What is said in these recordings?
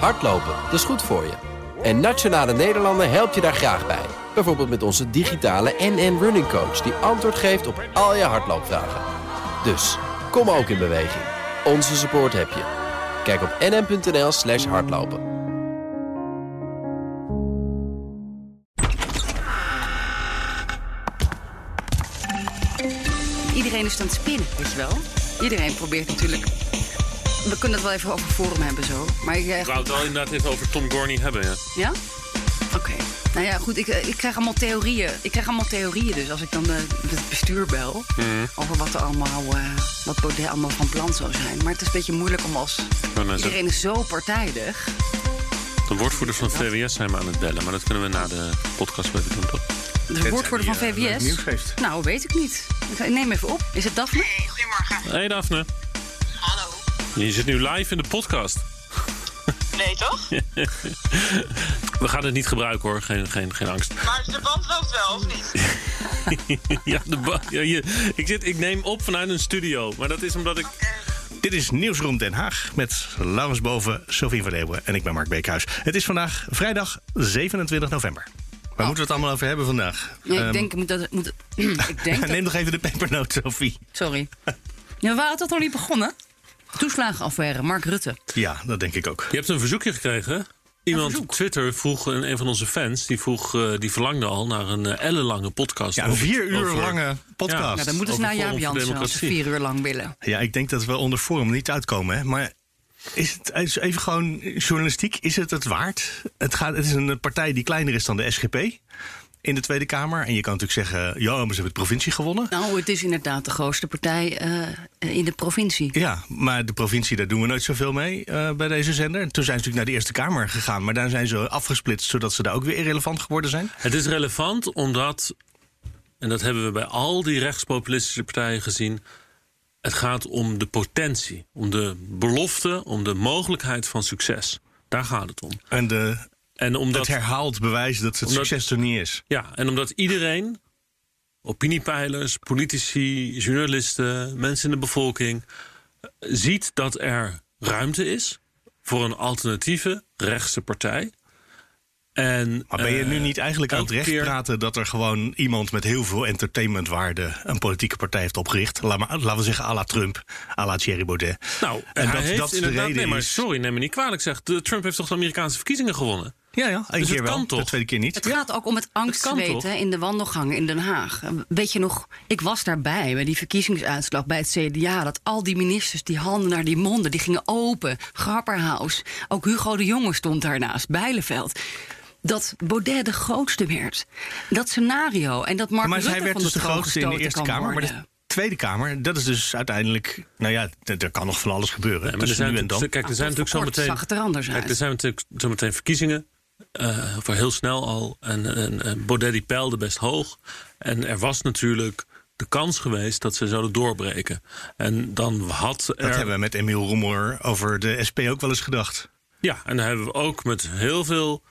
Hardlopen, dat is goed voor je. En Nationale Nederlanden helpt je daar graag bij. Bijvoorbeeld met onze digitale NN Running Coach... die antwoord geeft op al je hardloopvragen. Dus, kom ook in beweging. Onze support heb je. Kijk op nn.nl slash hardlopen. Iedereen is aan het spinnen, weet je wel. Iedereen probeert natuurlijk... We kunnen het wel even over Forum hebben zo. Maar ik, eh, Ik wou het wel inderdaad even over Tom Gorney hebben, ja. Ja? Oké. Nou ja, goed, ik, eh, ik krijg allemaal theorieën. Ik krijg allemaal theorieën dus als ik dan de, het bestuur bel... over wat er allemaal, eh, wat Baudet allemaal van plan zou zijn. Maar het is een beetje moeilijk om als... Maar mensen- Iedereen is zo partijdig. De woordvoerders van VWS zijn me aan het bellen, maar dat kunnen we na de podcast wel even doen, toch? De woordvoerder van eh, VWS. nieuws. Nou, weet ik niet. Ik neem even op. Is het Daphne? Hey, goedemorgen. Hey Daphne. Je zit nu live in de podcast. Nee, toch? We gaan het niet gebruiken hoor, geen, geen, geen angst. Maar de band loopt wel, of niet? ja, de ba- ja, je, ik, zit, ik neem op vanuit een studio, maar dat is omdat ik... Dit is Nieuwsroom Den Haag met Laurens Boven, Sofie van Leeuwen en ik ben Mark Beekhuis. Het is vandaag vrijdag 27 november. Waar moeten we het allemaal over hebben vandaag? Ja, ik Ehm, denk moet dat... Moet, ik denk dat, Neem nog even de pepernoot, Sophie. Sorry. Ja, we waren toch nog niet begonnen? Toeslagenaffaire, Mark Rutte. Ja, dat denk ik ook. Je hebt een verzoekje gekregen, hè? Iemand op Twitter vroeg, een, een van onze fans, die, vroeg, eh, die verlangde al naar een eh, ellenlange podcast. Ja, een vier uur over- lange podcast. Nou, dan moeten ze naar Jaap Jansen als ze vier uur lang willen. Ja, ik denk dat we onder Forum niet uitkomen. Hè? Maar is het is even gewoon journalistiek? Is het het waard? Het, gaat, het is een partij die kleiner is dan de SGP in de Tweede Kamer. En je kan natuurlijk zeggen, ja, maar ze hebben het provincie gewonnen. Nou, het is inderdaad de grootste partij eh, in de provincie. Ja, maar de provincie, daar doen we nooit zoveel mee eh, bij deze zender. Toen zijn ze natuurlijk naar de Eerste Kamer gegaan. Maar daar zijn ze afgesplitst, zodat ze daar ook weer irrelevant geworden zijn. Het is relevant omdat, en dat hebben we bij al die rechtspopulistische partijen gezien. Het gaat om de potentie, om de belofte, om de mogelijkheid van succes. Daar gaat het om. En de, En omdat, het herhaald bewijs dat het Omdat- succes er niet is. ja, en omdat iedereen, opiniepeilers, politici, journalisten, mensen in de bevolking, eh, ziet dat er ruimte is voor een alternatieve rechtse partij. En, Maar ben je eh, nu niet eigenlijk aan het recht keer- praten dat er gewoon iemand met heel veel entertainmentwaarde een politieke partij heeft opgericht? Laat maar, laten we zeggen, à la Trump, à la Thierry Baudet. Nou, En dat- heeft dat de inderdaad, reden nee, maar sorry, neem me niet kwalijk. Zegt, de Trump heeft toch de Amerikaanse verkiezingen gewonnen? Ja, ja, Dus keer het wel, toch? de tweede keer niet. Het gaat ook om het toch? in de wandelgangen in Den Haag. Weet je nog, ik was daarbij bij die verkiezingsuitslag bij het CDA. Dat al die ministers die handen naar die monden, die gingen open. Grapperhaus. Ook Hugo de Jonge stond daarnaast. Bijleveld. Dat Baudet de grootste werd. Dat scenario. En dat Mark maar Rutte hij werd van dus de grootste in de Eerste Kamer. Maar de. Tweede Kamer, dat is dus uiteindelijk... Nou ja, er kan nog van alles gebeuren maar er zijn nu en dan. natuurlijk- kijk, er zijn natuurlijk zo meteen. zag het er anders Kijk, er zijn natuurlijk zo meteen verkiezingen. Eh voor heel snel al. En, en, en Baudet die peilde best hoog. En er was natuurlijk de kans geweest dat ze zouden doorbreken. En dan had er. Dat hebben we met Emiel Roemer over de SP ook wel eens gedacht. Ja, en daar hebben we ook met heel veel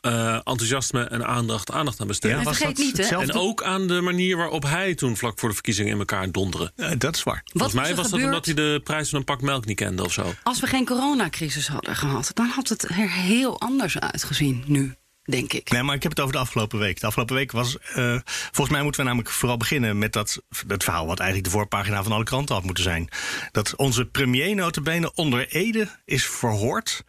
eh, enthousiasme en aandacht aandacht aan besteed. Ja, En was vergeet dat niet, hè, hetzelfde? En ook aan de manier waarop hij toen vlak voor de verkiezingen in elkaar donderen. Eh, dat is waar. Volgens mij was dat omdat hij de prijs van een pak melk niet kende of zo. Als we geen coronacrisis hadden gehad, dan had het er heel anders uitgezien nu, denk ik. Nee, maar ik heb het over de afgelopen week. De afgelopen week was. eh, volgens mij moeten we namelijk vooral beginnen met dat, dat verhaal. wat eigenlijk de voorpagina van alle kranten had moeten zijn. Dat onze premier, notabene onder Ede, is verhoord.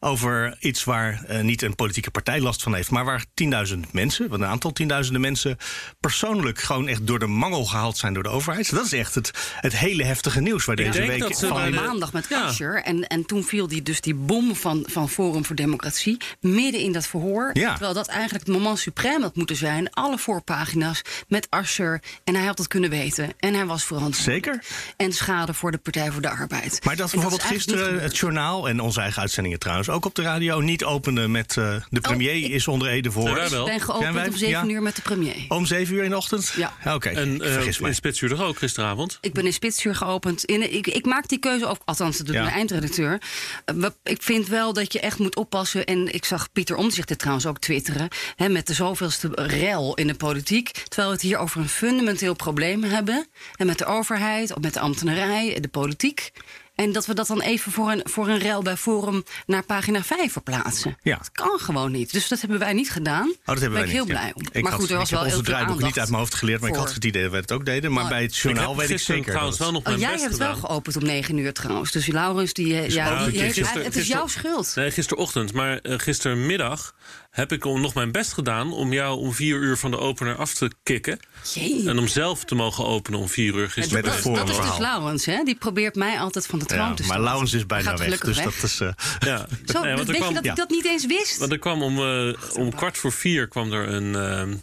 Over iets waar eh, niet een politieke partij last van heeft, maar waar 10.000 mensen, wat een aantal tienduizenden mensen, persoonlijk gewoon echt door de mangel gehaald zijn door de overheid. Dat is echt het, het hele heftige nieuws waar deze denk week dat ze van. de- maandag met Ja. En, en toen viel die, dus die bom van, van Forum voor Democratie midden in dat verhoor. Ja. Terwijl dat eigenlijk het moment suprême had moeten zijn. Alle voorpagina's met Asscher. En hij had het kunnen weten. En hij was verantwoordelijk. Zeker. En schade voor de Partij voor de Arbeid. Maar dat En bijvoorbeeld gisteren het journaal en onze eigen uitzendingen trouwens ook op de radio niet opende met eh, de premier ik- is onder Ede Zijn wij verhoord. wel? Ik ben geopend Zijn wij- om zeven ja. uur met de premier. Om zeven uur in de ochtend? Ja. Oké, En mij. in Spitsuur toch ook gisteravond? Ik ben in Spitsuur geopend. In, ik, ik maak die keuze ook, althans, dat doet Ja. mijn eindredacteur. Eh, Ik vind wel dat je echt moet oppassen. En ik zag Pieter Omtzigt dit trouwens ook twitteren. Hè, met de zoveelste rel in de politiek. Terwijl we het hier over een fundamenteel probleem hebben. En met de overheid, of met de ambtenarij, de politiek. En dat we dat dan even voor een, voor een rel bij Forum naar pagina 5 verplaatsen. Ja. Dat kan gewoon niet. Dus dat hebben wij niet gedaan. Oh, dat hebben ben wij ik heel niet, ja. blij om. Ik maar had- goed, er was ik heb wel heel onze draaiboek niet uit mijn hoofd geleerd, maar ik had het idee dat we het ook deden. Maar Oh, bij het journaal heb weet ik zeker. trouwens dat wel nog Oh, jij best hebt het wel geopend om 9 uur trouwens. Dus Laurens, die, eh, ja, die ik- heeft, gisteren- het is jouw schuld. Nee, gisterochtend. Maar eh, gistermiddag heb ik om nog mijn best gedaan om jou om vier uur van de opener af te kicken. Jee. En om zelf te mogen openen om vier uur gisteren. Met dat, het dat is dus. Laurens, hè? Die probeert mij altijd van de te maar. Laurens is bijna weg, dus weg. dat is... eh, Ja. Zo, Nee, want er weet kwam- je dat ja. ik dat niet eens wist? Want er kwam om, eh, om kwart voor vier kwam er een, eh,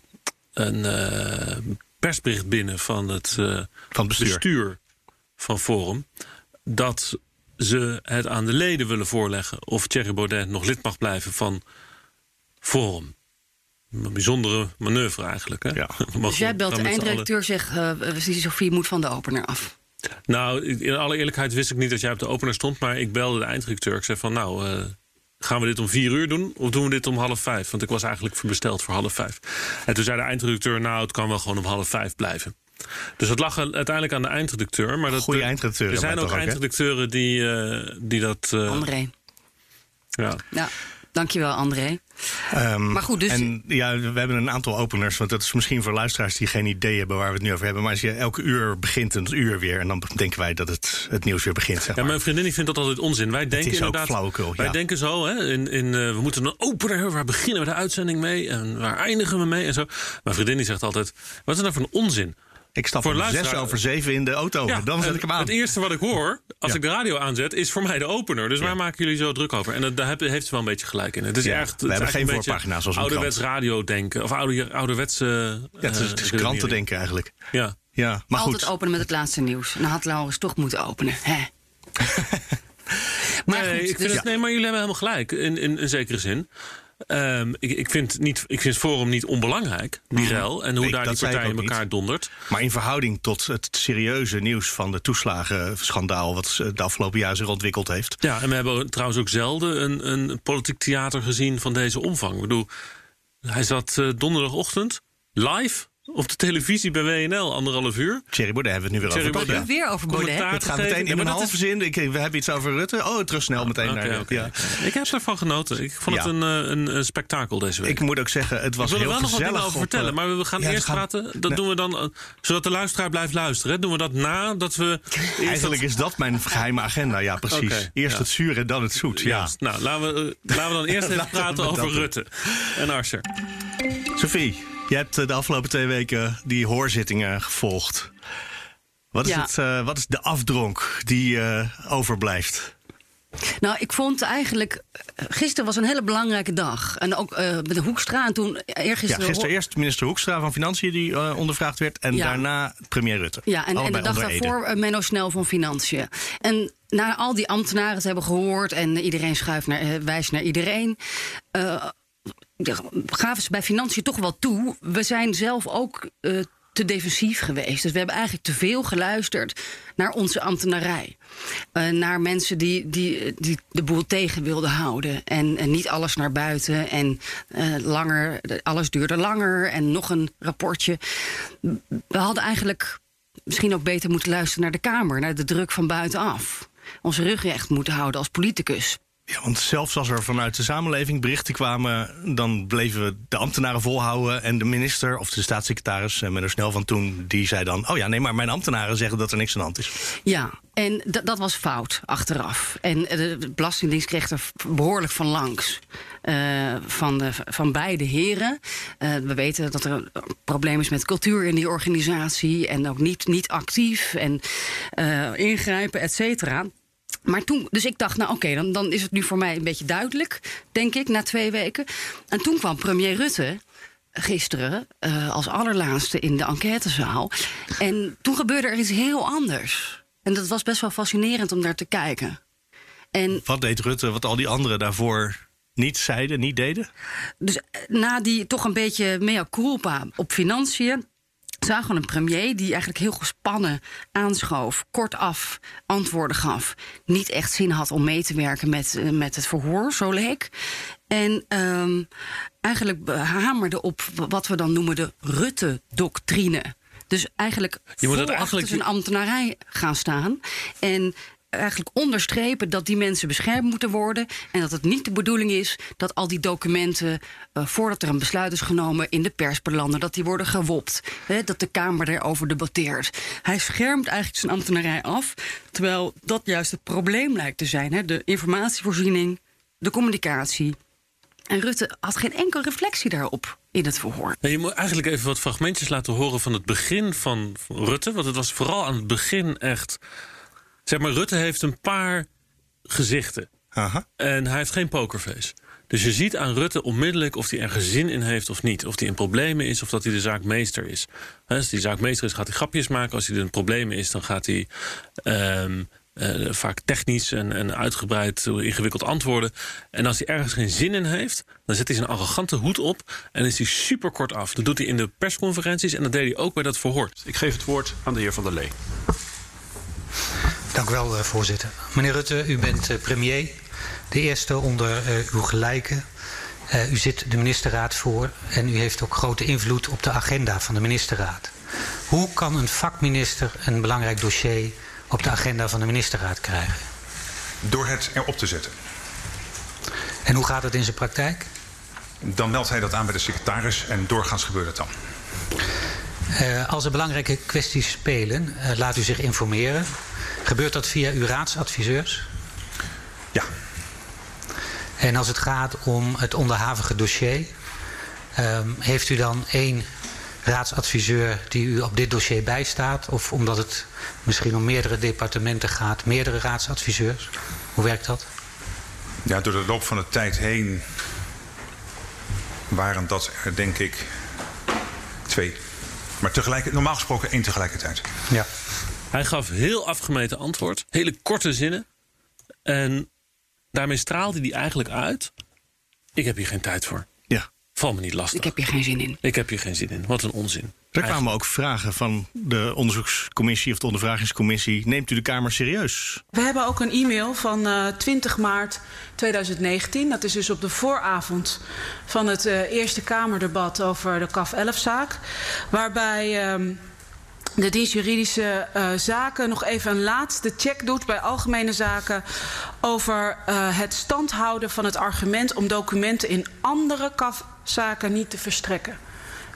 een eh, persbericht binnen van het eh, van het bestuur. bestuur van Forum. Dat ze het aan de leden willen voorleggen of Thierry Baudet nog lid mag blijven van Forum. Een bijzondere manoeuvre eigenlijk. Hè? Ja. Dus jij belt de einddirecteur, zegt uh, Sofie moet van de opener af. Nou, in alle eerlijkheid wist ik niet dat jij op de opener stond. Maar ik belde de einddirecteur. Ik zei van nou, eh, gaan we dit om vier uur doen? Of doen we dit om half vijf? Want ik was eigenlijk besteld voor half vijf. En toen zei de einddirecteur, nou, het kan wel gewoon om half vijf blijven. Dus het lag uiteindelijk aan de eindredacteur. Maar dat, Goeie er- eindredacteur Er zijn ook eindredacteuren die, eh, die dat... eh, André. ja. Ja, dankjewel André. Ehm, Maar goed, dus- En ja, we hebben een aantal openers. Want dat is misschien voor luisteraars die geen idee hebben waar we het nu over hebben. Maar als je elke uur begint, een uur weer. En dan denken wij dat het, het nieuws weer begint. Zeg Ja, maar. mijn vriendin die vindt dat altijd onzin. Wij denken is ook inderdaad. flauwekul, wij denken zo, hè, in, in, eh, we moeten een opener hebben. Waar beginnen we de uitzending mee? En waar eindigen we mee? En zo. Mijn vriendin die zegt altijd: wat is nou voor een onzin? Ik stap voor om zes over zeven in de auto. dan zet ik hem aan. Het eerste wat ik hoor als Ja. ik de radio aanzet, is voor mij de opener. Dus waar maken jullie zo druk over? En dat- daar heeft ze wel een beetje gelijk in. Het is Ja, echt, we hebben geen een beetje voorpagina zoals een ouderwets krant. radio denken. Of ouder, ouderwetse. ja, het is, het is kranten denken eigenlijk. Ja. Ja, maar Altijd goed. openen met het laatste nieuws. En dan had Laurens toch moeten openen. Hè? maar nee, goed, ik vind dus- het, nee, maar jullie hebben helemaal gelijk. In, in, in zekere zin. Ehm, ik, ik, vind niet, ik vind Forum niet onbelangrijk, die. En hoe Nee, daar die partij in niet. elkaar dondert. Maar in verhouding tot het serieuze nieuws van de toeslagenschandaal... wat de afgelopen jaar zich ontwikkeld heeft. Ja, en we hebben trouwens ook zelden een, een politiek theater gezien van deze omvang. Ik bedoel, hij zat eh, donderdagochtend live op de televisie bij WNL, anderhalf uur. Thierry Baudet hebben we het nu weer Thierry over. Baudet. Weer over Baudet. Het gaat meteen in dat halve zin. Ik, we hebben iets over Rutte. Oh, terug snel meteen naar... oké, ja. Ik heb ervan genoten. Ik vond het een, eh, een, een spektakel deze week. Ik moet ook zeggen, het was Ik wil er heel wel nog wat gezellig. dingen over op, vertellen, eh, maar we gaan ja, we eerst gaan- praten. Dat Nee. doen we dan, eh, zodat de luisteraar blijft luisteren. hè. Doen we dat nadat we. eerst Eigenlijk dat- is dat mijn geheime agenda, ja precies. Eerst ja. het zuur en dan het zoet. Ja. Nou, laten we, eh, laten we dan eerst even we praten dat over. Rutte en Asscher. Sophie, jij hebt eh, de afgelopen twee weken die hoorzittingen gevolgd. Wat is, Ja. het, eh, wat is de afdronk die eh, overblijft? Nou, ik vond eigenlijk... Gisteren was een hele belangrijke dag. En ook met de Hoekstra. En toen Ja, eergisteren... gisteren eerst minister Hoekstra van Financiën die ondervraagd werd. En Ja. daarna premier Rutte. Ja, en, en de dag daarvoor eh, Menno Snel van Financiën. En na al die ambtenaren te hebben gehoord... en iedereen schuift naar, wijst naar iedereen... gaven ze bij Financiën toch wel toe... we zijn zelf ook eh, te defensief geweest. Dus we hebben eigenlijk te veel geluisterd naar onze ambtenarij. Eh, naar mensen die, die, die de boel tegen wilden houden. En, en niet alles naar buiten. En eh, langer, alles duurde langer. En nog een rapportje. We hadden eigenlijk misschien ook beter moeten luisteren naar de Kamer, naar de druk van buitenaf. Onze rug recht moeten houden als politicus. Ja, want zelfs als er vanuit de samenleving berichten kwamen... dan bleven we de ambtenaren volhouden. En de minister of de staatssecretaris, eh, Menno Snel van toen... die zei dan, oh ja, nee, maar mijn ambtenaren zeggen dat er niks aan de hand is. Ja, en dat was fout achteraf. En eh, de Belastingdienst kreeg er behoorlijk van langs. eh, van, de, van beide heren. We weten dat er een probleem is met cultuur in die organisatie. En ook niet, niet actief en ingrijpen, et cetera. Maar toen, dus ik dacht, nou oké, dan, dan is het nu voor mij een beetje duidelijk, denk ik, na twee weken. En toen kwam premier Rutte gisteren eh, als allerlaatste in de enquêtezaal. En toen gebeurde er iets heel anders. En dat was best wel fascinerend om naar te kijken. En Wat deed Rutte, wat al die anderen daarvoor niet zeiden, niet deden? dus eh, na die toch een beetje mea culpa op financiën. Zagen we een premier die eigenlijk heel gespannen aanschoof, kortaf antwoorden gaf. Niet echt zin had om mee te werken met, eh, met het verhoor, zo leek. En ehm, eigenlijk hamerde op wat we dan noemen de Rutte-doctrine. Dus eigenlijk Je moet vol het eigenlijk- achter zijn ambtenarij gaan staan. En eigenlijk onderstrepen dat die mensen beschermd moeten worden. En dat het niet de bedoeling is dat al die documenten, eh, voordat er een besluit is genomen, in de pers belanden. Dat die worden gewopt. Hè, dat de Kamer erover debatteert. Hij schermt eigenlijk zijn ambtenarij af. Terwijl dat juist het probleem lijkt te zijn. Hè, de informatievoorziening, de communicatie. En Rutte had geen enkele reflectie daarop in het verhoor. Je moet eigenlijk even wat fragmentjes laten horen van het begin van Rutte. Want het was vooral aan het begin echt. Zeg maar, Rutte heeft een paar gezichten. Aha. En hij heeft geen pokerface. Dus je ziet aan Rutte onmiddellijk of hij er zin in heeft of niet. Of hij in problemen is of dat hij de zaakmeester is. Hè, Als hij zaakmeester is, gaat hij grapjes maken. Als hij er in problemen is, dan gaat hij ehm, eh, vaak technisch en, en uitgebreid ingewikkeld antwoorden. En als hij ergens geen zin in heeft, dan zet hij zijn arrogante hoed op en is hij super kort af. Dat doet hij in de persconferenties en dat deed hij ook bij dat verhoor. Ik geef het woord aan de heer Van der Lee. Dank u wel, eh, voorzitter. Meneer Rutte, u bent eh, premier. De eerste onder eh, uw gelijken. U zit de ministerraad voor en u heeft ook grote invloed op de agenda van de ministerraad. Hoe kan een vakminister een belangrijk dossier op de agenda van de ministerraad krijgen? Door het erop te zetten. En hoe gaat het in zijn praktijk? Dan meldt hij dat aan bij de secretaris en doorgaans gebeurt het dan. Als er belangrijke kwesties spelen, laat u zich informeren. Gebeurt dat via uw raadsadviseurs? Ja, En als het gaat om het onderhavige dossier, ehm, heeft u dan één raadsadviseur die u op dit dossier bijstaat? Of omdat het misschien om meerdere departementen gaat, meerdere raadsadviseurs? Hoe werkt dat? ja, door de loop van de tijd heen waren dat er denk ik twee. Maar tegelijk, normaal gesproken één tegelijkertijd. Ja. Hij gaf heel afgemeten antwoord, hele korte zinnen. En daarmee straalde hij eigenlijk uit. Ik heb hier geen tijd voor. Ja. Val me niet lastig. Ik heb hier geen zin in. Ik heb hier geen zin in. Wat een onzin. Er kwamen ook vragen van de onderzoekscommissie of de ondervragingscommissie. Neemt u de Kamer serieus? We hebben ook een e-mail van eh 20 maart 2019. Dat is dus op de vooravond van het eh, Eerste Kamerdebat over de CAF 11-zaak. Waarbij ehm, de dienst juridische eh, zaken nog even een laatste check doet bij algemene zaken over eh, het standhouden van het argument om documenten in andere CAF-zaken niet te verstrekken.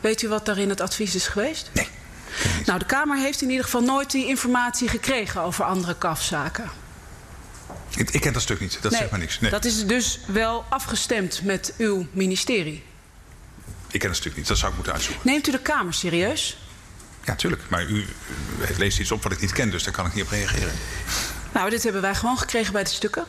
Weet u wat daar in het advies is geweest? Nee. Nou, de Kamer heeft in ieder geval nooit die informatie gekregen over andere CAF-zaken. Ik, ik ken dat stuk niet, dat zegt maar niks. Nee, Dat is dus wel afgestemd met uw ministerie. ik ken het stuk niet, dat zou ik moeten uitzoeken. Neemt u de Kamer serieus? Ja, tuurlijk. Maar u, leest iets op wat ik niet ken, dus daar kan ik niet op reageren. Nou, dit hebben wij gewoon gekregen bij de stukken.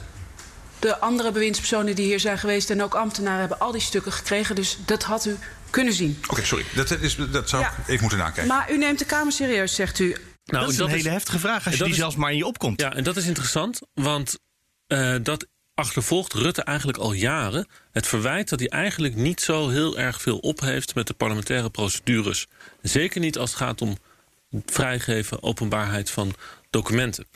De andere bewindspersonen die hier zijn geweest en ook ambtenaren hebben al die stukken gekregen. Dus dat had u kunnen zien. Oké, sorry. Dat, is, dat zou Ja. ik even moeten nakijken. Maar u neemt de Kamer serieus, zegt u. Nou, dat is een hele heftige vraag als je die is- zelfs maar in je opkomt. Ja, en dat is interessant, want eh, dat achtervolgt Rutte eigenlijk al jaren. Het verwijt dat hij eigenlijk niet zo heel erg veel op heeft met de parlementaire procedures. Zeker niet als het gaat om vrijgeven, openbaarheid van documenten.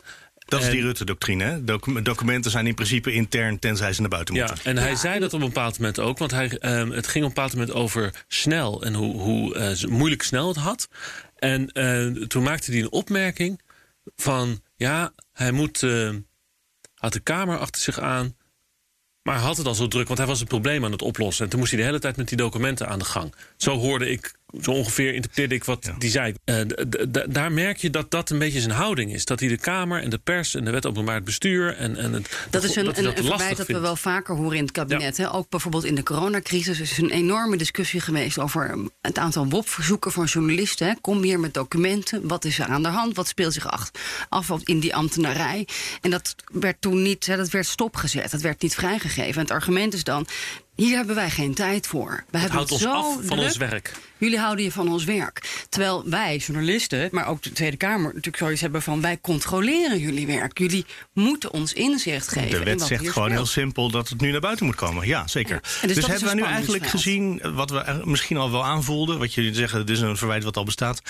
Dat is En- die Rutte-doctrine. Docu- documenten zijn in principe intern, tenzij ze naar buiten Ja, moeten. en hij Ja, zei dat op een bepaald moment ook. Want hij, ehm, het ging op een bepaald moment over snel en hoe, hoe eh, ze- moeilijk snel het had. En eh, toen maakte hij een opmerking van... ja, hij moet, eh, had de Kamer achter zich aan... maar had het al zo druk, want hij was het probleem aan het oplossen. En toen moest hij de hele tijd met die documenten aan de gang. Zo hoorde ik, zo ongeveer interpreteerde ik wat Ja. die zei. Eh, daar merk je dat dat een beetje zijn houding is. Dat hij de Kamer en de pers en de wet openbaar bestuur... en, en het, Dat is een, een, een lastig verwijt dat we wel vaker horen in het kabinet. Hè? Ook bijvoorbeeld in de coronacrisis is een enorme discussie geweest over um, het aantal WOP-verzoeken van journalisten. Hè? Kom hier met documenten. Wat is er aan de hand? Wat speelt zich af in die ambtenarij? En dat werd toen niet, hè, dat werd stopgezet. Dat werd niet vrijgegeven. En het argument is dan. Hier hebben wij geen tijd voor. We Het hebben houdt ons zo af van druk. ons werk. Jullie houden je van ons werk. Terwijl wij, journalisten, maar ook de Tweede Kamer, natuurlijk zoiets hebben van: wij controleren jullie werk. Jullie moeten ons inzicht geven. De in wet wat zegt gewoon heel simpel dat het nu naar buiten moet komen. Ja, zeker. Ja. Dus Dus, hebben we nu eigenlijk gezien, wat we misschien al wel aanvoelden... wat jullie zeggen, dit is een verwijt wat al bestaat...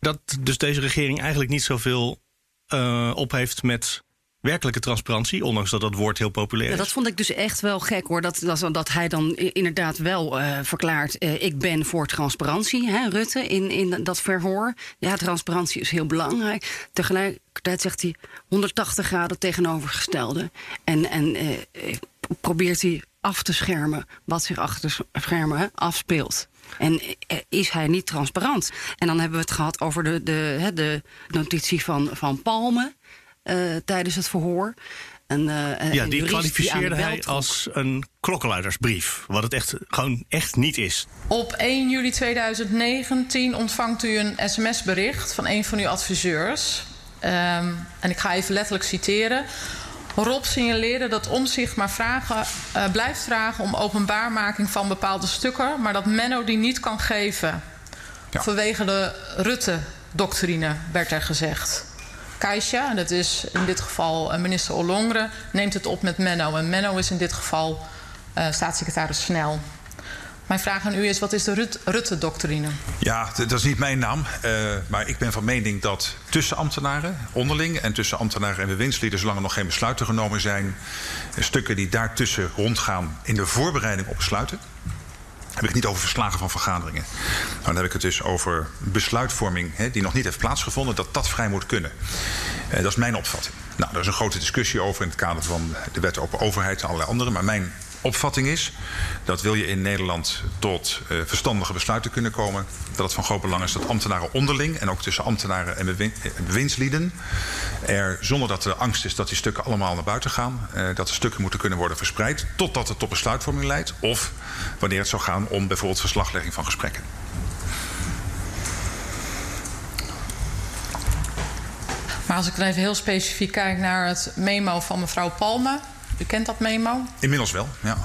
dat dus deze regering eigenlijk niet zoveel eh, op heeft met werkelijke transparantie, ondanks dat dat woord heel populair Ja, is. dat vond ik dus echt wel gek hoor. Dat, dat, dat hij dan inderdaad wel eh, verklaart: eh, ik ben voor transparantie, hè, Rutte, in, in dat verhoor. Ja, transparantie is heel belangrijk. Tegelijkertijd zegt hij 180 graden tegenovergestelde. En, en eh, probeert hij af te schermen wat zich achter de schermen afspeelt. En is hij niet transparant? En dan hebben we het gehad over de, de, de notitie van, van Palme tijdens het verhoor. En, eh, een Ja, die kwalificeerde hij als een klokkenluidersbrief. Wat het echt gewoon echt niet is. Op 1 juli 2019 ontvangt u een sms-bericht van een van uw adviseurs. Ehm, en ik ga even letterlijk citeren. Rob signaleerde dat Omzicht maar vragen, eh, blijft vragen om openbaarmaking van bepaalde stukken, maar dat Menno die niet kan geven. Ja. Vanwege de Rutte-doctrine, werd er gezegd. Keisha, en dat is in dit geval eh, minister Ollongren, neemt het op met Menno. En Menno is in dit geval eh, staatssecretaris Snel. Mijn vraag aan u is: wat is de Rut- Rutte-doctrine? Ja, dat is niet mijn naam. eh, maar ik ben van mening dat tussen ambtenaren onderling en tussen ambtenaren en bewindslieden, zolang er nog geen besluiten genomen zijn, stukken die daartussen rondgaan in de voorbereiding op besluiten. Heb ik het niet over verslagen van vergaderingen. Dan heb ik het dus over besluitvorming hè, die nog niet heeft plaatsgevonden, dat dat vrij moet kunnen. Eh, dat is mijn opvatting. Nou, daar is een grote discussie over in het kader van de wet open overheid en allerlei andere. Maar mijn opvatting is dat wil je in Nederland tot eh, verstandige besluiten kunnen komen, dat het van groot belang is dat ambtenaren onderling en ook tussen ambtenaren en eh, bewindslieden er zonder dat er angst is dat die stukken allemaal naar buiten gaan, eh, dat de stukken moeten kunnen worden verspreid totdat het tot besluitvorming leidt of wanneer het zou gaan om bijvoorbeeld verslaglegging van gesprekken. Maar als ik dan even heel specifiek kijk naar het memo van mevrouw Palme. U kent dat memo? Inmiddels wel, ja.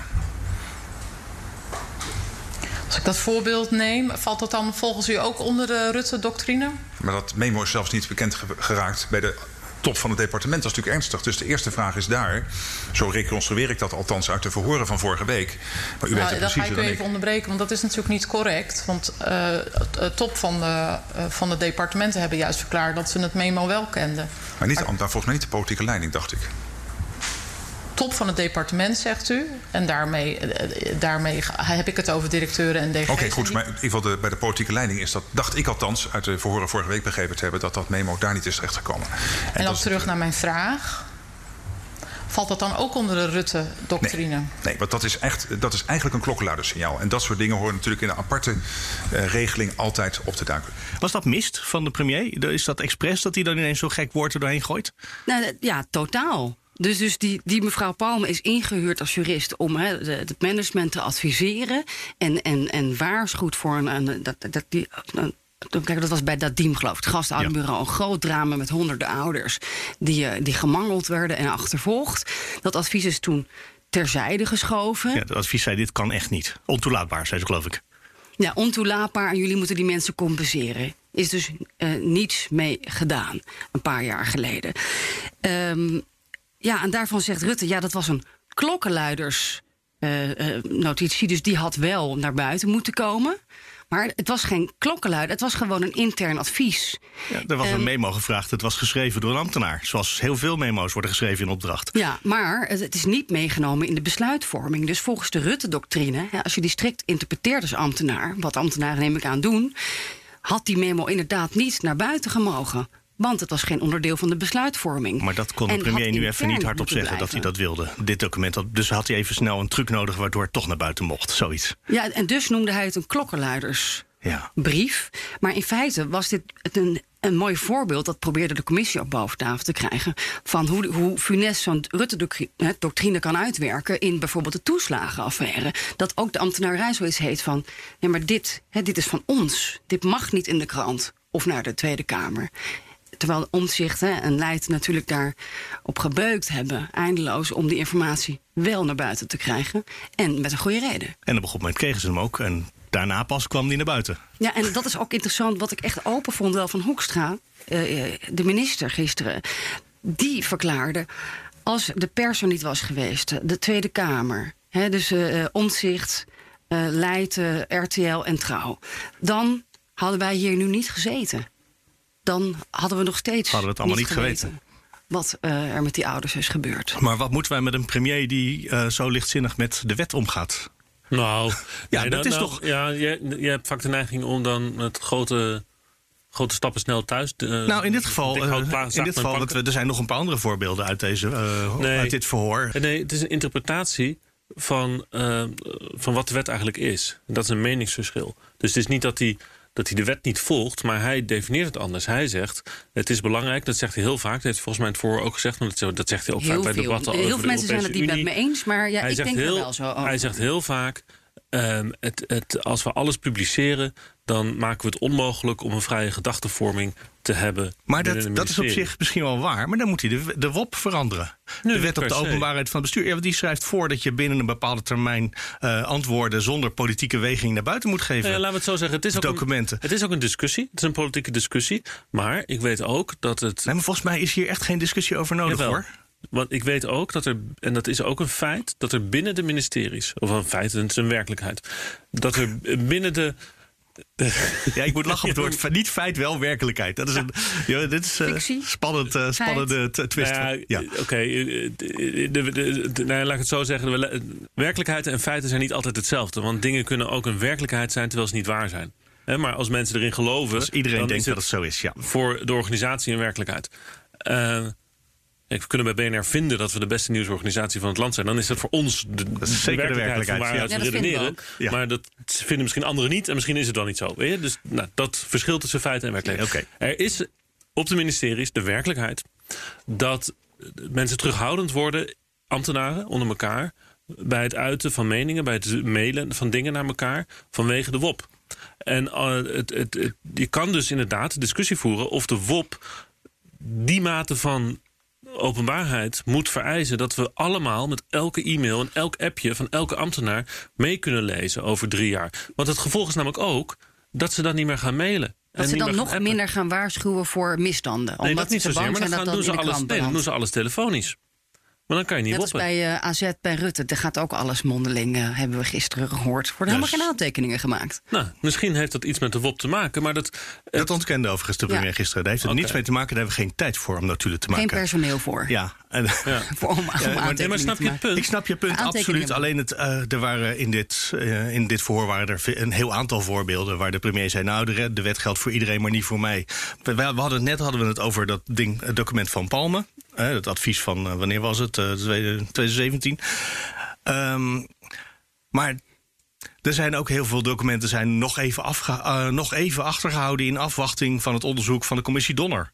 Als ik dat voorbeeld neem, valt dat dan volgens u ook onder de Rutte-doctrine? Maar dat memo is zelfs niet bekend ge- geraakt bij de top van het departement. Dat is natuurlijk ernstig. Dus de eerste vraag is daar. Zo reconstrueer ik dat althans uit de verhoren van vorige week. Maar u weet Nou, dan ga ik u even ik. onderbreken, want dat is natuurlijk niet correct. Want eh, het het top van de, eh, van de departementen hebben juist verklaard dat ze het memo wel kenden. Maar niet de ambtenaar, volgens mij niet de politieke leiding, dacht ik. Top van het departement, zegt u. En daarmee, eh, eh, daarmee heb ik het over directeuren en DG's. Oké, goed. Maar in ieder geval de, bij de politieke leiding is dat, dacht ik althans, uit de verhoren vorige week begrepen te hebben, dat dat memo daar niet is terechtgekomen. En dan dat is- terug naar mijn vraag. Valt dat dan ook onder de Rutte-doctrine? Nee, want dat is, echt, dat is eigenlijk een klokkenluidersignaal. En dat soort dingen horen natuurlijk in een aparte eh, regeling altijd op te duiken. Was dat mist van de premier? Is dat expres dat hij dan ineens zo'n gek woord er doorheen gooit? Nou, ja, totaal. Dus, dus die, die mevrouw Palme is ingehuurd als jurist om hè, de- het management te adviseren. En, en, en waarschuwt voor een. een dat, dat, die, een- Kijk, dat was bij dat team, geloof ik. Het gastouderbureau. Een groot drama met honderden ouders. Die, eh, die gemangeld werden en achtervolgd. Dat advies is toen terzijde geschoven. Ja, het advies zei: dit kan echt niet. Ontoelaatbaar, zei ze, geloof ik. Ja, ontoelaatbaar en jullie moeten die mensen compenseren. Is dus eh, niets mee gedaan, een paar jaar geleden. Ehm, ja, en daarvan zegt Rutte, ja, dat was een klokkenluidersnotitie. dus die had wel naar buiten moeten komen. Maar het was geen klokkenluider, het was gewoon een intern advies. Ja, er was Ehm, een memo gevraagd. Het was geschreven door een ambtenaar. Zoals heel veel memo's worden geschreven in opdracht. Ja, maar het, het is niet meegenomen in de besluitvorming. Dus volgens de Rutte-doctrine, als je die strikt interpreteert als ambtenaar, wat ambtenaren neem ik aan doen, had die memo inderdaad niet naar buiten gemogen. Want het was geen onderdeel van de besluitvorming. Maar dat kon de En premier nu even niet hardop zeggen dat hij dat wilde. Dit document. Dus had hij even snel een truc nodig waardoor het toch naar buiten mocht. Zoiets. Ja, en dus noemde hij het een klokkenluidersbrief. Ja. Maar in feite was dit een, een mooi voorbeeld, dat probeerde de commissie ook boven tafel te krijgen, van hoe, hoe funest zo'n Rutte-doctrine kan uitwerken in bijvoorbeeld de toeslagenaffaire. Dat ook de ambtenarij zoiets heet van, ja maar dit, hè, dit is van ons, dit mag niet in de krant of naar de Tweede Kamer. Terwijl omzicht hè, en Leid natuurlijk daarop gebeukt hebben, eindeloos, om die informatie wel naar buiten te krijgen. En met een goede reden. En op een gegeven moment kregen ze hem ook. En daarna pas kwam die naar buiten. Ja, en dat is ook interessant, wat ik echt open vond wel van Hoekstra, eh, eh, de minister gisteren. Die verklaarde, als de pers er niet was geweest, de Tweede Kamer, hè, dus Omzicht, eh Leiden, RTL en Trouw, dan hadden wij hier nu niet gezeten. Dan hadden we nog steeds. Hadden we het allemaal niet geweten. wat eh, er met die ouders is gebeurd. Maar wat moeten wij met een premier die eh, zo lichtzinnig met de wet omgaat? Nou, Ja, nee, dat dan- is nou, toch- Ja, je, je hebt vaak de neiging om dan met grote, grote stappen snel thuis. te- nou, in dit geval, eh, in dit geval want pakken. we- er zijn nog een paar andere voorbeelden uit, deze, eh, Nee. uit dit verhoor. Nee, het is een interpretatie van, eh, van wat de wet eigenlijk is. En dat is een meningsverschil. Dus het is niet dat hij, dat hij de wet niet volgt, maar hij definieert het anders. Hij zegt, het is belangrijk, dat zegt hij heel vaak. Dat heeft volgens mij het voor ook gezegd, want dat, zegt hij ook Heel vaak bij veel. debatten Heel over veel de mensen zijn het niet met me eens, maar ja, hij ik denk er heel, wel zo over. Hij zegt heel vaak, ehm, het, het, als we alles publiceren... dan maken we het onmogelijk om een vrije gedachtenvorming te hebben. Maar dat, dat is op zich misschien wel waar. Maar dan moet hij de, de WOP veranderen. Nee, de wet op de openbaarheid van het bestuur. Ja, die schrijft voor dat je binnen een bepaalde termijn eh, antwoorden zonder politieke weging naar buiten moet geven. Nou ja, laten we het zo zeggen. Het is, ook. Een, het is ook een discussie. Het is een politieke discussie. Maar ik weet ook dat het. Nee, maar volgens mij is hier echt geen discussie over nodig Jawel. hoor. Want ik weet ook dat er, en dat is ook een feit, dat er binnen de ministeries, of een feit, het is een werkelijkheid, dat er binnen de. Ja, ik moet lachen op het woord. Niet feit, wel werkelijkheid. Dat is een. Ja, dit is eh, Fictie. spannend, eh, spannende twist. Nou ja, Ja. Oké, eh, de- de- de- de- nou, laat ik het zo zeggen. Werkelijkheid en feiten zijn niet altijd hetzelfde. Want dingen kunnen ook een werkelijkheid zijn terwijl ze niet waar zijn. Hè, maar als mensen erin geloven. Dus iedereen dan denkt is dat het zo is. Ja. voor de organisatie een werkelijkheid. Eh, kijk, we kunnen bij BNR vinden dat we de beste nieuwsorganisatie van het land zijn. Dan is dat voor ons de, Dat is zeker de werkelijkheid, van waaruit ja. we Ja, dat vinden we redeneren. Maar dat vinden misschien anderen niet en misschien is het dan niet zo. Weet je? Dus nou, dat verschil tussen feiten en werkelijkheid. Oké. Er is op de ministeries de werkelijkheid dat mensen terughoudend worden, ambtenaren onder elkaar, bij het uiten van meningen, bij het mailen van dingen naar elkaar, vanwege de WOP. En eh, het, het, het- je kan dus inderdaad discussie voeren of de WOP die mate van openbaarheid moet vereisen dat we allemaal met elke e-mail en elk appje van elke ambtenaar mee kunnen lezen over drie jaar. Want het gevolg is namelijk ook dat ze dan niet meer gaan mailen. Dat ze dan nog appen. minder gaan waarschuwen voor misstanden. Nee, omdat dat niet ze zozeer. Maar dan, gaan, doen, ze alles, nee, dan doen ze alles telefonisch. Maar dan kan je niet Net als bij eh, AZ bij Rutte. Daar gaat ook alles mondeling, eh, hebben we gisteren gehoord. Er worden helemaal geen aantekeningen gemaakt. Nou, misschien heeft dat iets met de WOP te maken, maar dat... Dat ontkende overigens de premier Ja. gisteren. Daar heeft het Oké. niets mee te maken. Daar hebben we geen tijd voor om natuurlijk te maken. Geen personeel voor. Ja, en, Ja. Voor om, om maar- aantekeningen Nee, maar snap je het punt? Ik snap je punt, absoluut. Alleen het, eh, er waren in dit, eh, in dit verhoor waren er een heel aantal voorbeelden waar de premier zei: Nou, de, wet geldt voor iedereen, maar niet voor mij. We, we hadden het net hadden we het over dat ding, het document van Palme. Eh, het advies van eh, wanneer was het? Eh, tweede- 2017. Ehm, maar er zijn ook heel veel documenten zijn nog even, eh, nog even achtergehouden in afwachting van het onderzoek van de commissie Donner.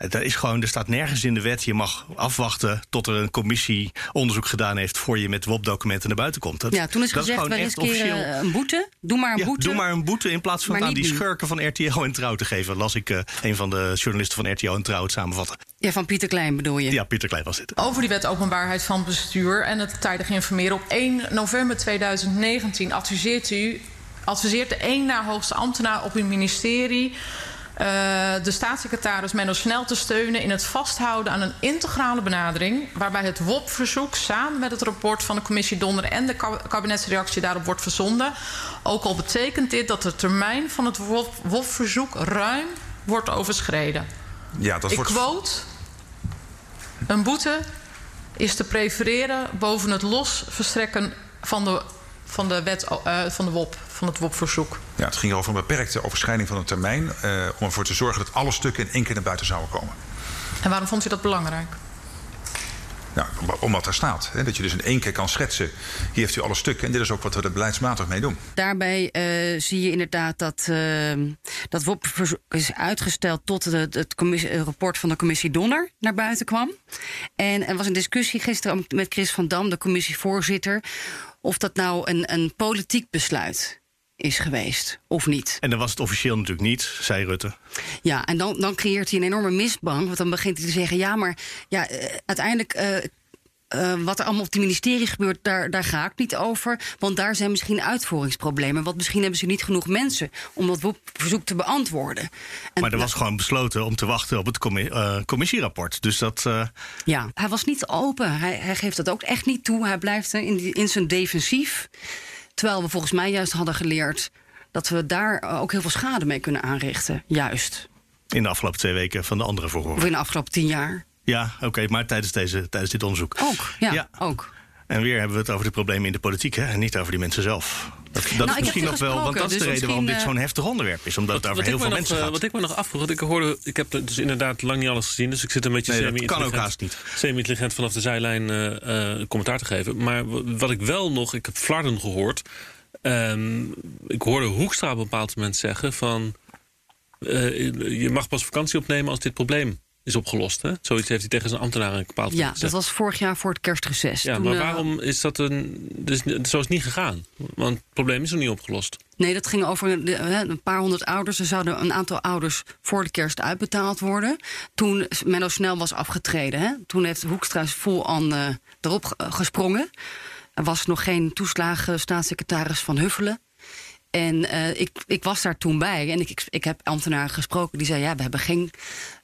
Het is gewoon, er staat nergens in de wet. Je mag afwachten tot er een commissie onderzoek gedaan heeft. voor je met WOP-documenten naar buiten komt. Dat, Ja, toen is dat gezegd, we echt riskeren officieel- een boete. Doe maar een Ja, boete. doe maar een boete in plaats van Maar aan die nu. schurken van RTL en Trouw te geven. Las ik eh, een van de journalisten van RTL en Trouw het samenvatten. Ja, van Pieter Klein bedoel je? Ja, Pieter Klein was dit. Over die wet openbaarheid van bestuur en het tijdig informeren. Op 1 november 2019 adviseert u, adviseert de één na hoogste ambtenaar op uw ministerie... eh, de staatssecretaris Menno Snel te steunen in het vasthouden aan een integrale benadering... waarbij het WOP-verzoek samen met het rapport van de commissie Donner... en de kab- kabinetsreactie daarop wordt verzonden. Ook al betekent dit dat de termijn van het WOP- WOP-verzoek ruim wordt overschreden. Ja, dat Ik wordt... quote. Een boete is te prefereren boven het los verstrekken van de, van de, wet, eh, van de WOP, van het WOP-verzoek. Ja, het ging over een beperkte overschrijding van een termijn... eh, om ervoor te zorgen dat alle stukken in één keer naar buiten zouden komen. En waarom vond u dat belangrijk? Nou, om- omdat er staat. Hè, dat je dus in één keer kan schetsen. Hier heeft u alle stukken. En dit is ook wat we er beleidsmatig mee doen. Daarbij eh, zie je inderdaad dat, dat WOP is uitgesteld tot het, het rapport van de commissie Donner naar buiten kwam. En er was een discussie gisteren met Chris van Dam, de commissievoorzitter, of dat nou een, een politiek besluit is geweest of niet. En dan was het officieel natuurlijk niet, zei Rutte. Ja, en dan, dan creëert hij een enorme misbang. Want dan begint hij te zeggen: ja, maar ja, eh, uiteindelijk. eh, eh, wat er allemaal op die ministerie gebeurt, daar, daar ga ik niet over. Want daar zijn misschien uitvoeringsproblemen. Want misschien hebben ze niet genoeg mensen om dat verzoek te beantwoorden. En, Maar er was gewoon besloten om te wachten op het commi- eh, commissierapport. Dus dat. eh, Ja, hij was niet open. Hij, hij geeft dat ook echt niet toe. Hij blijft in, die- in zijn defensief. Terwijl we volgens mij juist hadden geleerd dat we daar ook heel veel schade mee kunnen aanrichten. Juist. in de afgelopen twee weken van de andere verhoren. Of in de afgelopen tien jaar. Ja, oké, maar tijdens, deze, tijdens dit onderzoek. Ook, ja, Ja. ook. En weer hebben we het over de problemen in de politiek, hè? En niet over die mensen zelf. Dat, dat ik is misschien nog wel, want dat is de dus reden waarom dit zo'n heftig onderwerp is. Omdat het over heel veel me mensen eh, gaat. Wat ik me nog afvroeg, want ik hoorde, ik heb dus inderdaad lang niet alles gezien, dus ik zit een beetje Nee, semi-intelligent, kan ook haast niet. semi-intelligent vanaf de zijlijn eh, eh, commentaar te geven. Maar wat ik wel nog, ik heb Flarden gehoord, ehm, ik hoorde Hoekstra op een bepaald moment zeggen van, eh, je mag pas vakantie opnemen als dit probleem is opgelost. Hè? Zoiets heeft hij tegen zijn ambtenaren een bepaald Ja, dat was vorig jaar voor het kerstreces. Ja, Toen, maar eh, waarom is dat een. Dus, zo is het niet gegaan. Want het probleem is nog niet opgelost. Nee, dat ging over een paar honderd ouders. Er zouden een aantal ouders voor de kerst uitbetaald worden. Toen Menno Snel was afgetreden. Hè, toen heeft Hoekstra vol aan eh, erop ge- gesprongen. Er was nog geen toeslagen staatssecretaris van Huffelen. En eh, ik, ik was daar toen bij en ik, ik, ik heb ambtenaren gesproken die zeiden: ja, we hebben geen,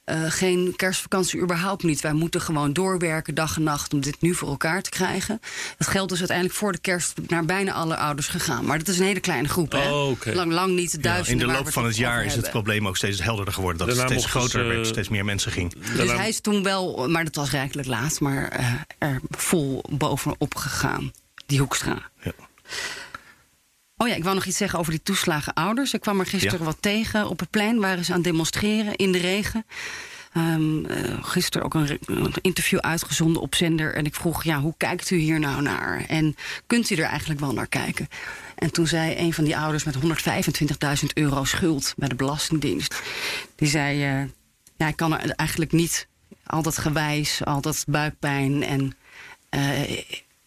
eh, geen kerstvakantie überhaupt niet. Wij moeten gewoon doorwerken dag en nacht om dit nu voor elkaar te krijgen. Het geld is uiteindelijk voor de kerst naar bijna alle ouders gegaan. Maar dat is een hele kleine groep. Hè? Oh, lang, lang niet de Ja, duizenden. in de loop van het jaar is het probleem ook steeds helderder geworden. Dat het steeds groter werd, steeds meer mensen ging. Dus hij is toen wel, maar dat was rijkelijk laat, maar eh, er vol bovenop gegaan, die Hoekstra. Ja. Oh ja, ik wou nog iets zeggen over die toeslagen ouders. Ik kwam er gisteren Ja. wat tegen. Op het plein waren ze aan het demonstreren in de regen. Eh, gisteren ook een, interview uitgezonden op zender. En ik vroeg, ja, hoe kijkt u hier nou naar? En kunt u er eigenlijk wel naar kijken? En toen zei een van die ouders met 125.000 euro schuld bij de Belastingdienst... die zei, eh, ja, ik kan er eigenlijk niet. Altijd gewijs, altijd buikpijn. En eh,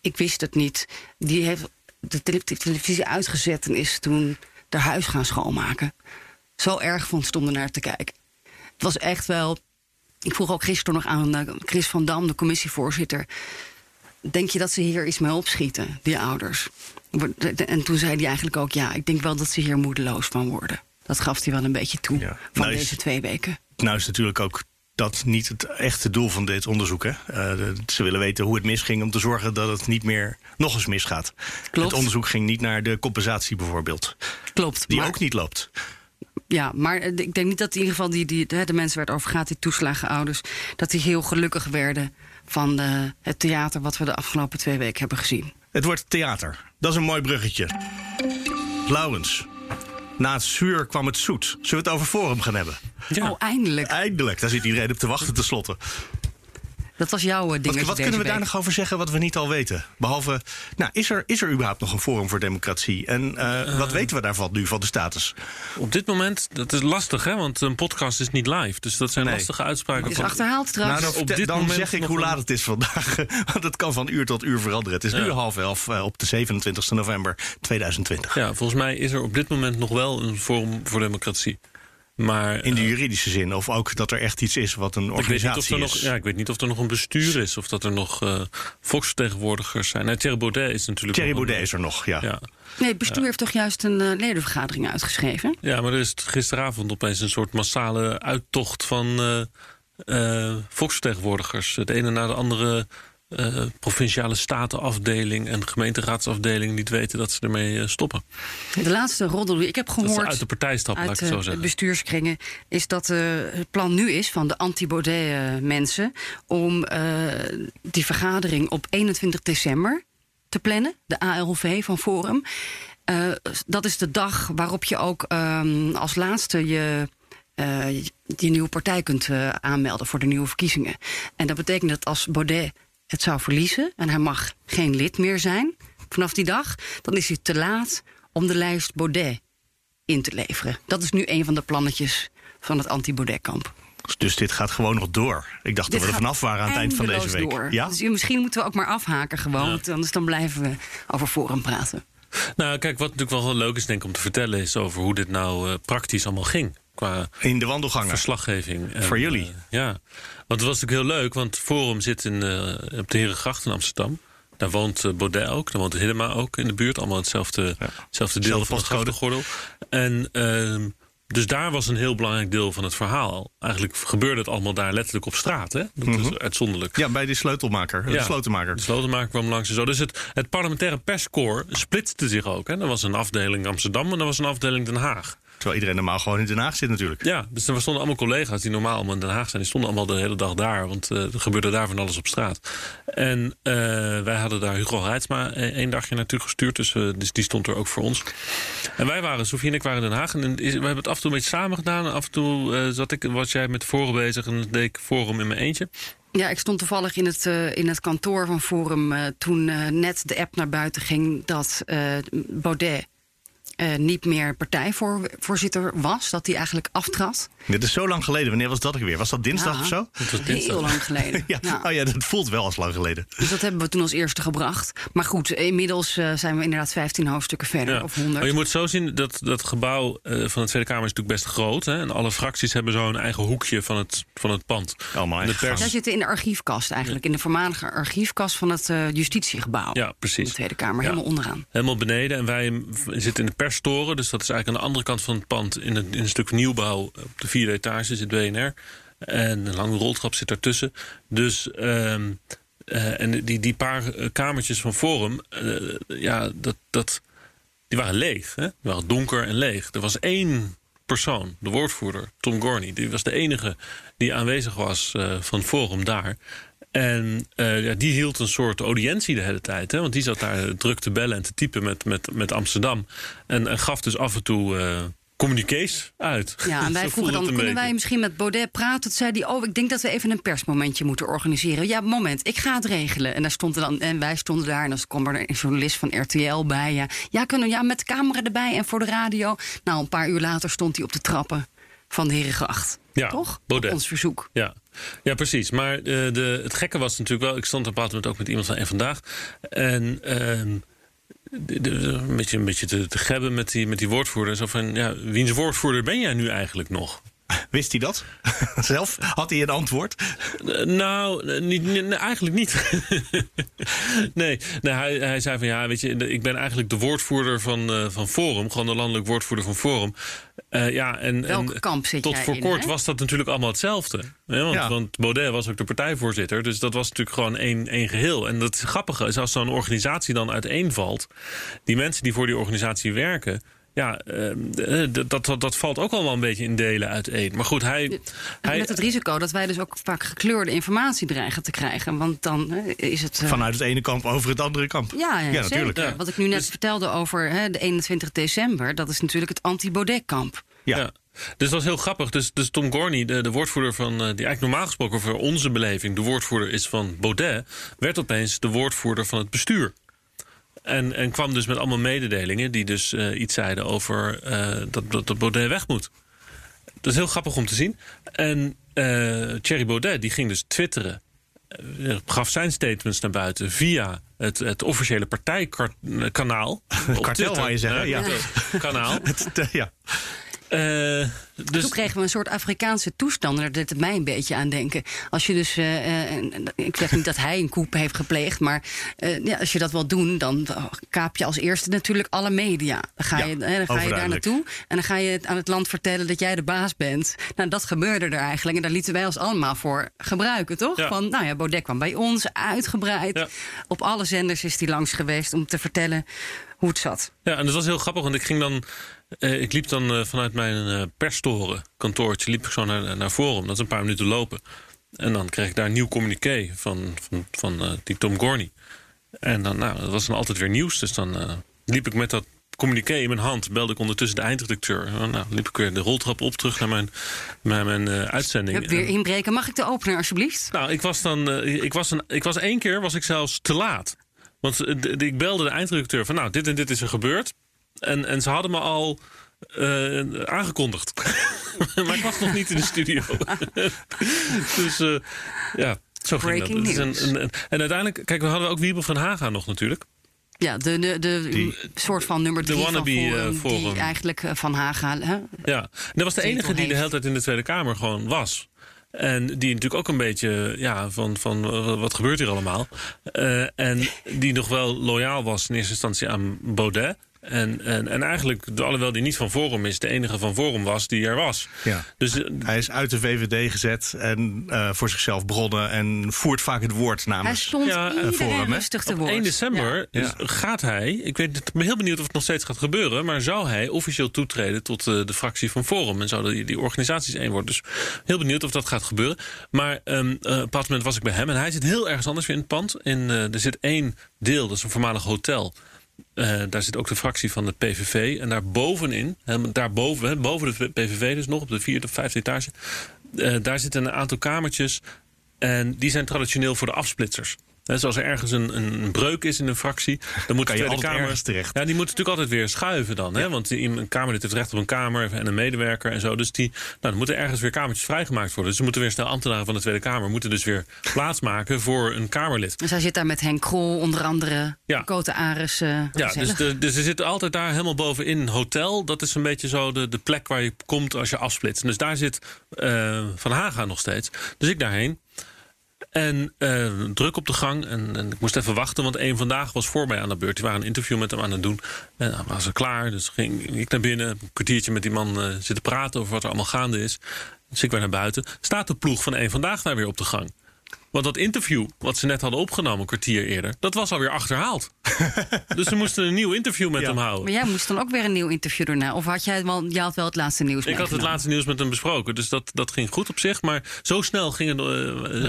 ik wist het niet. Die heeft de tele- televisie uitgezet en is toen haar huis gaan schoonmaken. Zo erg vond ze om er naar te kijken. Het was echt wel. Ik vroeg ook gisteren nog aan eh, Chris van Dam, de commissievoorzitter. Denk je dat ze hier iets mee opschieten, die ouders? En toen zei hij eigenlijk ook: ja, ik denk wel dat ze hier moedeloos van worden. Dat gaf hij wel een beetje toe Ja. van Nou is- deze twee weken. Nou is natuurlijk ook dat niet het echte doel van dit onderzoek. Hè? Eh, ze willen weten hoe het misging om te zorgen dat het niet meer nog eens misgaat. Klopt. Het onderzoek ging niet naar de compensatie bijvoorbeeld. Klopt. Die maar- ook niet loopt. Ja, maar eh, ik denk niet dat in ieder geval die, die, de, de mensen waar het over gaat, die toeslagenouders, dat die heel gelukkig werden van de, het theater wat we de afgelopen twee weken hebben gezien. Het wordt theater. Dat is een mooi bruggetje. Laurens, na het zuur kwam het zoet. Zullen we het over Forum gaan hebben? Ja. Oh, eindelijk. Eindelijk, daar zit iedereen op te wachten tenslotte. Dat was jouw eh, ding. Wat, wat kunnen we daar nog over zeggen wat we niet al weten? Behalve, nou, is er, is er überhaupt nog een Forum voor Democratie? En eh, wat weten we daarvan nu, van de status? Op dit moment, dat is lastig, hè? Want een podcast is niet live. Dus dat zijn Nee. lastige uitspraken. is van- achterhaald trouwens. Nou, dan, op dit dan moment zeg ik hoe laat het is vandaag. Want het kan van uur tot uur veranderen. Het is nu half elf eh, op de 27 november 2020. Ja, volgens mij is er op dit moment nog wel een Forum voor Democratie. Maar In de eh, juridische zin. Of ook dat er echt iets is wat een ik weet, niet of organisatie er nog, is. ja, ik weet niet of er nog een bestuur is. Of dat er nog eh volksvertegenwoordigers zijn. Nou, Thierry Baudet is natuurlijk. Thierry nog een- Baudet is er nog, ja. Ja. Nee, het bestuur heeft toch juist een eh, ledenvergadering uitgeschreven? ja, maar er is gisteravond opeens een soort massale uittocht van eh, eh, volksvertegenwoordigers. Het ene na de andere eh, provinciale statenafdeling en gemeenteraadsafdeling die het weten dat ze ermee eh, stoppen. De laatste roddel die ik heb gehoord. uit de partij stappen, laat uit ik het zo de zeggen. bestuurskringen is dat eh, het plan nu is van de anti-Baudet-mensen om eh, die vergadering op 21 december te plannen, de ALV van Forum. Eh, dat is de dag waarop je ook ehm, als laatste je, eh, je nieuwe partij kunt eh, aanmelden voor de nieuwe verkiezingen. En dat betekent dat als Baudet het zou verliezen en hij mag geen lid meer zijn vanaf die dag, dan is hij te laat om de lijst Baudet in te leveren. Dat is nu een van de plannetjes van het anti-Baudet-kamp. Dus dit gaat gewoon nog door. Ik dacht dat we er vanaf waren aan het eind van deze week. door. Ja? Dus misschien moeten we ook maar afhaken gewoon. Ja. Want anders dan blijven we over Forum praten. Nou, kijk, wat natuurlijk wel heel leuk is denk ik om te vertellen... is over hoe dit nou eh, praktisch allemaal ging. Qua In de wandelgangen. verslaggeving. En, Voor jullie. eh, ja, want het was natuurlijk heel leuk, want Forum zit in, eh, op de Herengracht in Amsterdam. Daar woont eh, Baudet ook, daar woont Hiddema ook in de buurt. Allemaal hetzelfde, hetzelfde deel van de grachtengordel. En ehm, dus daar was een heel belangrijk deel van het verhaal. Eigenlijk gebeurde het allemaal daar letterlijk op straat. Hè? Dat is uitzonderlijk. Ja, bij de sleutelmaker. De Ja. slotenmaker. De slotenmaker kwam langs en zo. Dus het, het parlementaire perscorps splitste zich ook. Hè. Er was een afdeling Amsterdam en er was een afdeling Den Haag. Terwijl iedereen normaal gewoon in Den Haag zit natuurlijk. Ja, dus er stonden allemaal collega's die normaal allemaal in Den Haag zijn. Die stonden allemaal de hele dag daar, want eh, er gebeurde daar van alles op straat. En eh, wij hadden daar Hugo Reitsma e- één dagje naartoe gestuurd. Dus, eh, dus die stond er ook voor ons. En wij waren, Sofie en ik waren in Den Haag. En is- we hebben het af en toe een beetje samen gedaan. En af en toe eh, zat ik, was jij met Forum bezig en deed ik Forum in mijn eentje. Ja, ik stond toevallig in het, eh, in het kantoor van Forum eh, toen eh, net de app naar buiten ging dat eh, Baudet eh, niet meer partijvoorzitter was. Dat hij eigenlijk aftrad. Dit is zo lang geleden. Wanneer was dat ook weer? Was dat dinsdag Ja, of zo? Dat was dinsdag. Heel lang geleden. Ja. Ja. Oh ja, dat voelt wel als lang geleden. Dus dat hebben we toen als eerste gebracht. Maar goed, inmiddels eh, zijn we inderdaad 15 hoofdstukken verder. Ja. Of 100. Maar je moet zo zien dat dat gebouw eh, van de Tweede Kamer is natuurlijk best groot. Hè? En alle fracties hebben zo'n eigen hoekje van het, van het pand. De eigen pers, Zij zitten in de archiefkast eigenlijk. In de voormalige archiefkast van het eh, justitiegebouw. Ja, In precies. de Tweede Kamer, Ja. helemaal onderaan. Helemaal beneden. En wij zitten in de perstoren. Dus dat is eigenlijk aan de andere kant van het pand. In een, in stuk nieuwbouw op de vierde etage zit BNR. En een lange roltrap zit daartussen. Dus ehm, eh, en die, die paar eh, kamertjes van Forum. eh, ja, dat, dat, die waren leeg. Hè? Waren donker en leeg. Er was één persoon, de woordvoerder, Tom Gorney. Die was de enige die aanwezig was eh, van Forum daar. En eh, ja, die hield een soort audiëntie de hele tijd. Hè? Want die zat daar druk te bellen en te typen met, met, met Amsterdam. En, en gaf dus af en toe eh communiqués uit. Ja, en wij vroegen dan, kunnen wij misschien met Baudet praten? Toen zei hij, oh, ik denk dat we even een persmomentje moeten organiseren. Ja, moment, ik ga het regelen. En, daar stond er dan, en wij stonden daar en dan kwam er een journalist van RTL bij. Ja, ja, kunnen, ja met de camera erbij en voor de radio. Nou, een paar uur later stond hij op de trappen van de Herengracht. Ja, Toch? Baudet. Op ons verzoek. Ja, ja precies. Maar eh, de, het gekke was natuurlijk wel... Ik stond op een bepaald moment ook met iemand van En Vandaag. En ehm, de- de- de- een beetje, een beetje te, te gebben met die, met die woordvoerder. Zo van, ja, wiens woordvoerder ben jij nu eigenlijk nog? Wist hij dat? Zelf? Had hij een antwoord? Eh, Nou, eh, niet, nee, eigenlijk niet. nee, nee hij, hij zei van ja, weet je, ik ben eigenlijk de woordvoerder van, eh, van Forum, gewoon de landelijk woordvoerder van Forum. Eh, ja, en, Welk en kamp zit tot jij voor in, kort hè? was dat natuurlijk allemaal hetzelfde. Hè, want, Ja. want Baudet was ook de partijvoorzitter, dus dat was natuurlijk gewoon één, één geheel. En dat grappige is als zo'n organisatie dan uiteenvalt, die mensen die voor die organisatie werken. Ja, eh, dat, dat, dat valt ook allemaal een beetje in delen uiteen. Maar goed, hij. Met het risico dat wij dus ook vaak gekleurde informatie dreigen te krijgen. Want dan hè, is het... eh, Vanuit het ene kamp over het andere kamp. Ja, ja, Ja, zeker. natuurlijk. Ja. Wat ik nu net Dus- vertelde over hè, de 21 december... dat is natuurlijk het anti-Baudet-kamp. Ja. Ja. Dus dat was heel grappig. Dus, dus Tom Gorney, de, de woordvoerder van. eh, die eigenlijk normaal gesproken voor onze beleving de woordvoerder is van Baudet. werd opeens de woordvoerder van het bestuur. En, en kwam dus met allemaal mededelingen die dus eh, iets zeiden over eh, dat, dat, dat Baudet weg moet. Dat is heel grappig om te zien. En eh Thierry Baudet die ging dus twitteren. gaf zijn statements naar buiten via het, het officiële partijkanaal. Kartel, wou je zeggen, ja. Kanaal. Het- ja. Eh, dus, Toen kregen we een soort Afrikaanse toestand. Daar deed het mij een beetje aan denken. Als je dus, eh, eh, ik zeg niet dat hij een coup heeft gepleegd, maar ja, als je dat wil doen, dan kaap je als eerste natuurlijk alle media. Dan ga Ja, je, dan ga je daar naartoe en dan ga je aan het land vertellen dat jij de baas bent. Nou, dat gebeurde er eigenlijk en daar lieten wij ons allemaal voor gebruiken, toch? Ja. Van, nou ja, Baudet kwam bij ons, uitgebreid. Ja. Op alle zenders is hij langs geweest om te vertellen hoe het zat. Ja, en dat was heel grappig, want ik ging dan. Eh, ik liep dan eh, vanuit mijn eh perstoren kantoortje, liep ik zo naar, naar Forum. Dat is een paar minuten lopen. En dan kreeg ik daar een nieuw communiqué van, van, van die Tom Gorney. En dan, nou, dat was dan altijd weer nieuws. Dus dan liep ik met dat communiqué in mijn hand, belde ik ondertussen de eindredacteur. Nou, liep ik weer de roltrap op terug naar mijn, naar mijn eh, uitzending. Weer En- inbreken. Mag ik de opener alsjeblieft? nou, ik was dan. ik, was een, ik was één keer was ik zelfs te laat. Want ik belde de eindredacteur van nou, dit en dit is er gebeurd. En, en ze hadden me al eh, aangekondigd. maar ik was nog niet in de studio. dus eh, ja, zo ging Breaking dat. News. een- en uiteindelijk, kijk, we hadden ook Wiebel van Haga nog natuurlijk. Ja, de, de, de Die- soort van nummer drie van wannabe, eh, Forum, Forum. die eigenlijk Van Haga... Hè? Ja, en dat was de enige die de hele tijd in de Tweede Kamer gewoon was. En die natuurlijk ook een beetje, ja, van, van wat gebeurt hier allemaal? En die nog wel loyaal was in eerste instantie aan Baudet. En, en, en eigenlijk, de- alhoewel die niet van Forum is, de enige van Forum was die er was. Ja. Dus eh, Hij is uit de VVD gezet en eh, voor zichzelf begonnen en voert vaak het woord Hij namens. stond Ja, iedereen Forum, hè? rustig te op woord. 1 december Ja. gaat hij, ik weet, ik ben heel benieuwd of het nog steeds gaat gebeuren, maar zou hij officieel toetreden tot eh, de fractie van Forum en zouden die, die organisaties één worden. Dus heel benieuwd of dat gaat gebeuren. Maar ehm, eh, op een bepaald moment was ik bij hem en hij zit heel ergens anders weer in het pand. In, eh, er zit één deel, dat is een voormalig hotel. Eh, daar zit ook de fractie van de PVV. En daar bovenin, daarboven, hè, boven de PVV dus nog, op de vierde of vijfde etage. eh, daar zitten een aantal kamertjes. En die zijn traditioneel voor de afsplitsers. Dus als er ergens een, een breuk is in een fractie, dan moet Kan de je Tweede altijd Kamer. terecht. Ja, die moeten natuurlijk altijd weer schuiven dan. Hè? Want een Kamerlid heeft recht op een kamer en een medewerker en zo. Dus die, nou, dan moeten ergens weer kamertjes vrijgemaakt worden. Dus er moeten weer snel ambtenaren van de Tweede Kamer moeten dus weer plaatsmaken voor een Kamerlid. Dus hij zit daar met Henk Krol, onder andere. Ja. Kote Ares. eh, Ja, dus, de, dus er zit altijd daar helemaal bovenin hotel. Dat is een beetje zo de, de plek waar je komt als je afsplitst. Dus daar zit eh, Van Haga nog steeds. Dus ik daarheen. En eh, druk op de gang. En, en ik moest even wachten, want één vandaag was voor mij aan de beurt. Die waren een interview met hem aan het doen. En dan was er klaar. Dus ging ik naar binnen. Een kwartiertje met die man eh, zitten praten over wat er allemaal gaande is. Dus ik weer naar buiten. Staat de ploeg van één vandaag daar weer op de gang. Want dat interview wat ze net hadden opgenomen, een kwartier eerder, dat was alweer achterhaald. dus ze moesten een nieuw interview met Ja. hem houden. Maar jij moest dan ook weer een nieuw interview daarna. Of had jij wel, jij had wel het laatste nieuws Ik had het laatste nieuws met hem besproken, dus dat, dat ging goed op zich. Maar zo snel ging het,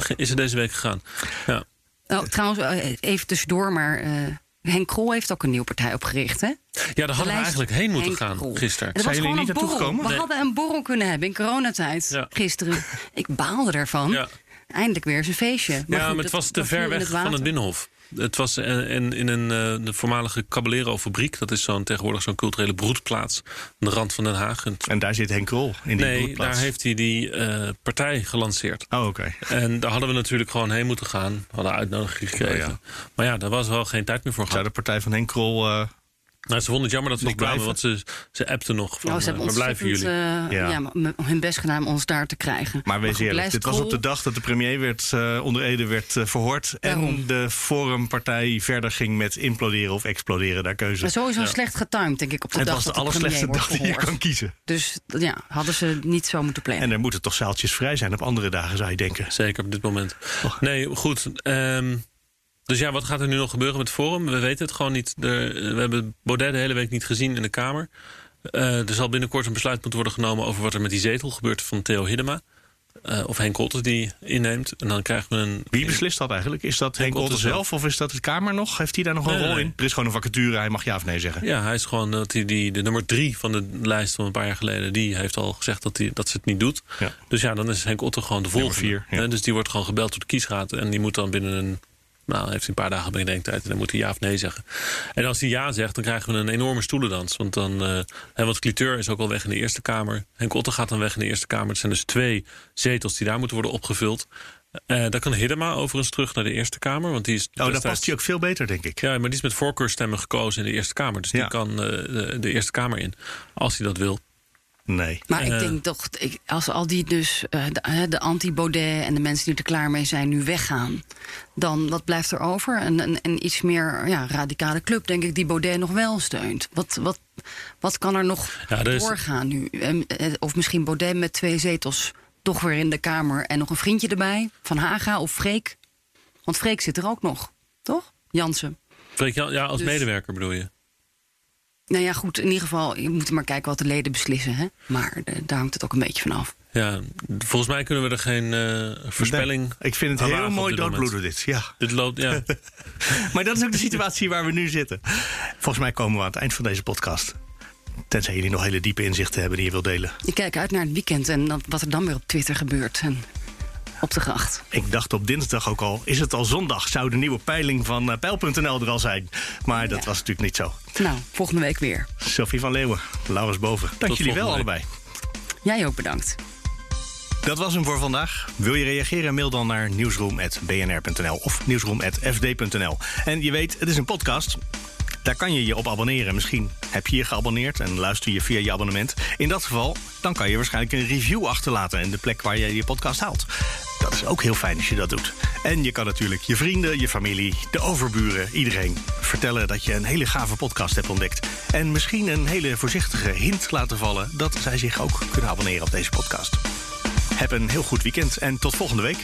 eh, is het deze week gegaan. Ja. Oh, trouwens, eh, even tussendoor, maar eh, Henk Krol heeft ook een nieuwe partij opgericht, hè? ja, daar hadden we eigenlijk heen moeten Henk gaan Krol. gisteren. Het was jullie gewoon niet een naartoe borrel. gekomen? We Nee. hadden een borrel kunnen hebben in coronatijd Ja. gisteren. Ik baalde daarvan. Ja. Eindelijk weer eens een feestje. Maar ja, goed, maar het dat- was te ver weg het van het. Binnenhof. Het was in, in, in een eh, de voormalige Caballero-fabriek. Dat is zo'n, tegenwoordig zo'n culturele broedplaats aan de rand van Den Haag. En En daar zit Henk Krol in die nee, broedplaats. daar heeft hij die eh, partij gelanceerd. Oh, oké. En daar hadden we natuurlijk gewoon heen moeten gaan. We hadden uitnodiging gekregen. Oh, ja. Maar ja, daar was wel geen tijd meer voor Zou gehad. de partij van Henk Krol... eh, Nou, ze vonden het jammer dat ze Nog niet kwamen, want ze, ze appten nog van, Oh, ze eh, hebben blijven jullie? eh, Ja. hun best gedaan om ons daar te krijgen. Maar wees goed, eerlijk, dit was op de dag dat de premier werd, eh, onder Ede werd verhoord. En de Forumpartij verder ging met imploderen of exploderen, daar keuze. Maar sowieso Ja. slecht getimed, denk ik, op de het dag was de dat de dag die je kan kiezen. Dus ja, hadden ze niet zo moeten plannen. En er moeten toch zaaltjes vrij zijn op andere dagen, zou je denken. Zeker op dit moment. Oh. Nee, goed. ehm, dus ja, wat gaat er nu nog gebeuren met Forum? We weten het gewoon niet. Er- we hebben Baudet de hele week niet gezien in de Kamer. Eh, er zal binnenkort een besluit moeten worden genomen over wat er met die zetel gebeurt van Theo Hiddema. Eh, of Henk Kolte die inneemt. En dan krijgen we een. Wie beslist dat eigenlijk? Is dat Henk Henk Otter Otter zelf of is dat de Kamer nog? Heeft hij daar nog een Nee, rol nee. in? Er is gewoon een vacature, hij mag ja of nee zeggen. Ja, hij is gewoon dat hij die, de nummer drie van de lijst van een paar jaar geleden. Die heeft al gezegd dat, hij, dat ze het niet doet. Ja. Dus ja, dan is Henk Otter gewoon de volgende. vier, ja. Eh, Dus die wordt gewoon gebeld door de kiesraad. En die moet dan binnen een. Nou, heeft hij een paar dagen bedenktijd. En dan moet hij ja of nee zeggen. En als hij ja zegt, dan krijgen we een enorme stoelendans. Want dan. eh hè, want Cliteur is ook al weg in de Eerste Kamer. Henk Otter gaat dan weg in de Eerste Kamer. Het zijn dus twee zetels die daar moeten worden opgevuld. Eh dan kan Hiddema overigens terug naar de Eerste Kamer. Want die is Oh, daar destijds- past hij ook veel beter, denk ik. ja, maar die is met voorkeurstemmen gekozen in de Eerste Kamer. Dus Ja. die kan eh, de, de Eerste Kamer in, als hij dat wil. Nee. Maar ik Eh. denk toch, ik, als al die dus, eh, de, de anti-Baudet en de mensen die er klaar mee zijn, nu weggaan, dan wat blijft er over? Een, een, een iets meer ja, radicale club, denk ik, die Baudet nog wel steunt. Wat, wat, wat kan er nog Ja, doorgaan nu? Em, eh, Of misschien Baudet met twee zetels toch weer in de Kamer en nog een vriendje erbij, Van Haga of Freek. Want Freek zit er ook nog, toch? Jansen. Freek Ja, als Dus- medewerker bedoel je? Nou ja, goed, in ieder geval, je moet maar kijken wat de leden beslissen. Hè? Maar eh, daar hangt het ook een beetje van af. Ja, volgens mij kunnen we er geen eh, voorspelling Nee, ik vind het heel mooi doodbloeden dit. Ja. Dit loopt, ja. Maar dat is ook de situatie waar we nu zitten. Volgens mij komen we aan het eind van deze podcast. Tenzij jullie nog hele diepe inzichten hebben die je wilt delen. Ik kijk uit naar het weekend en dat, wat er dan weer op Twitter gebeurt. En op de gracht. Ik dacht op dinsdag ook al, is het al zondag? Zou de nieuwe peiling van eh, Peil.nl er al zijn? Maar dat Ja. was natuurlijk niet zo. Nou, volgende week weer. Sophie van Leeuwen, Laurens Boven. Dank Tot jullie wel allebei. Jij ook bedankt. Dat was hem voor vandaag. Wil je reageren? Mail dan naar nieuwsroom.bnr.nl of nieuwsroom.fd.nl. En je weet, het is een podcast. Daar kan je je op abonneren. Misschien heb je je geabonneerd en luister je via je abonnement. In dat geval, dan kan je waarschijnlijk een review achterlaten in de plek waar je je podcast haalt. Dat is ook heel fijn als je dat doet. En je kan natuurlijk je vrienden, je familie, de overburen, iedereen vertellen dat je een hele gave podcast hebt ontdekt. En misschien een hele voorzichtige hint laten vallen dat zij zich ook kunnen abonneren op deze podcast. Heb een heel goed weekend en tot volgende week.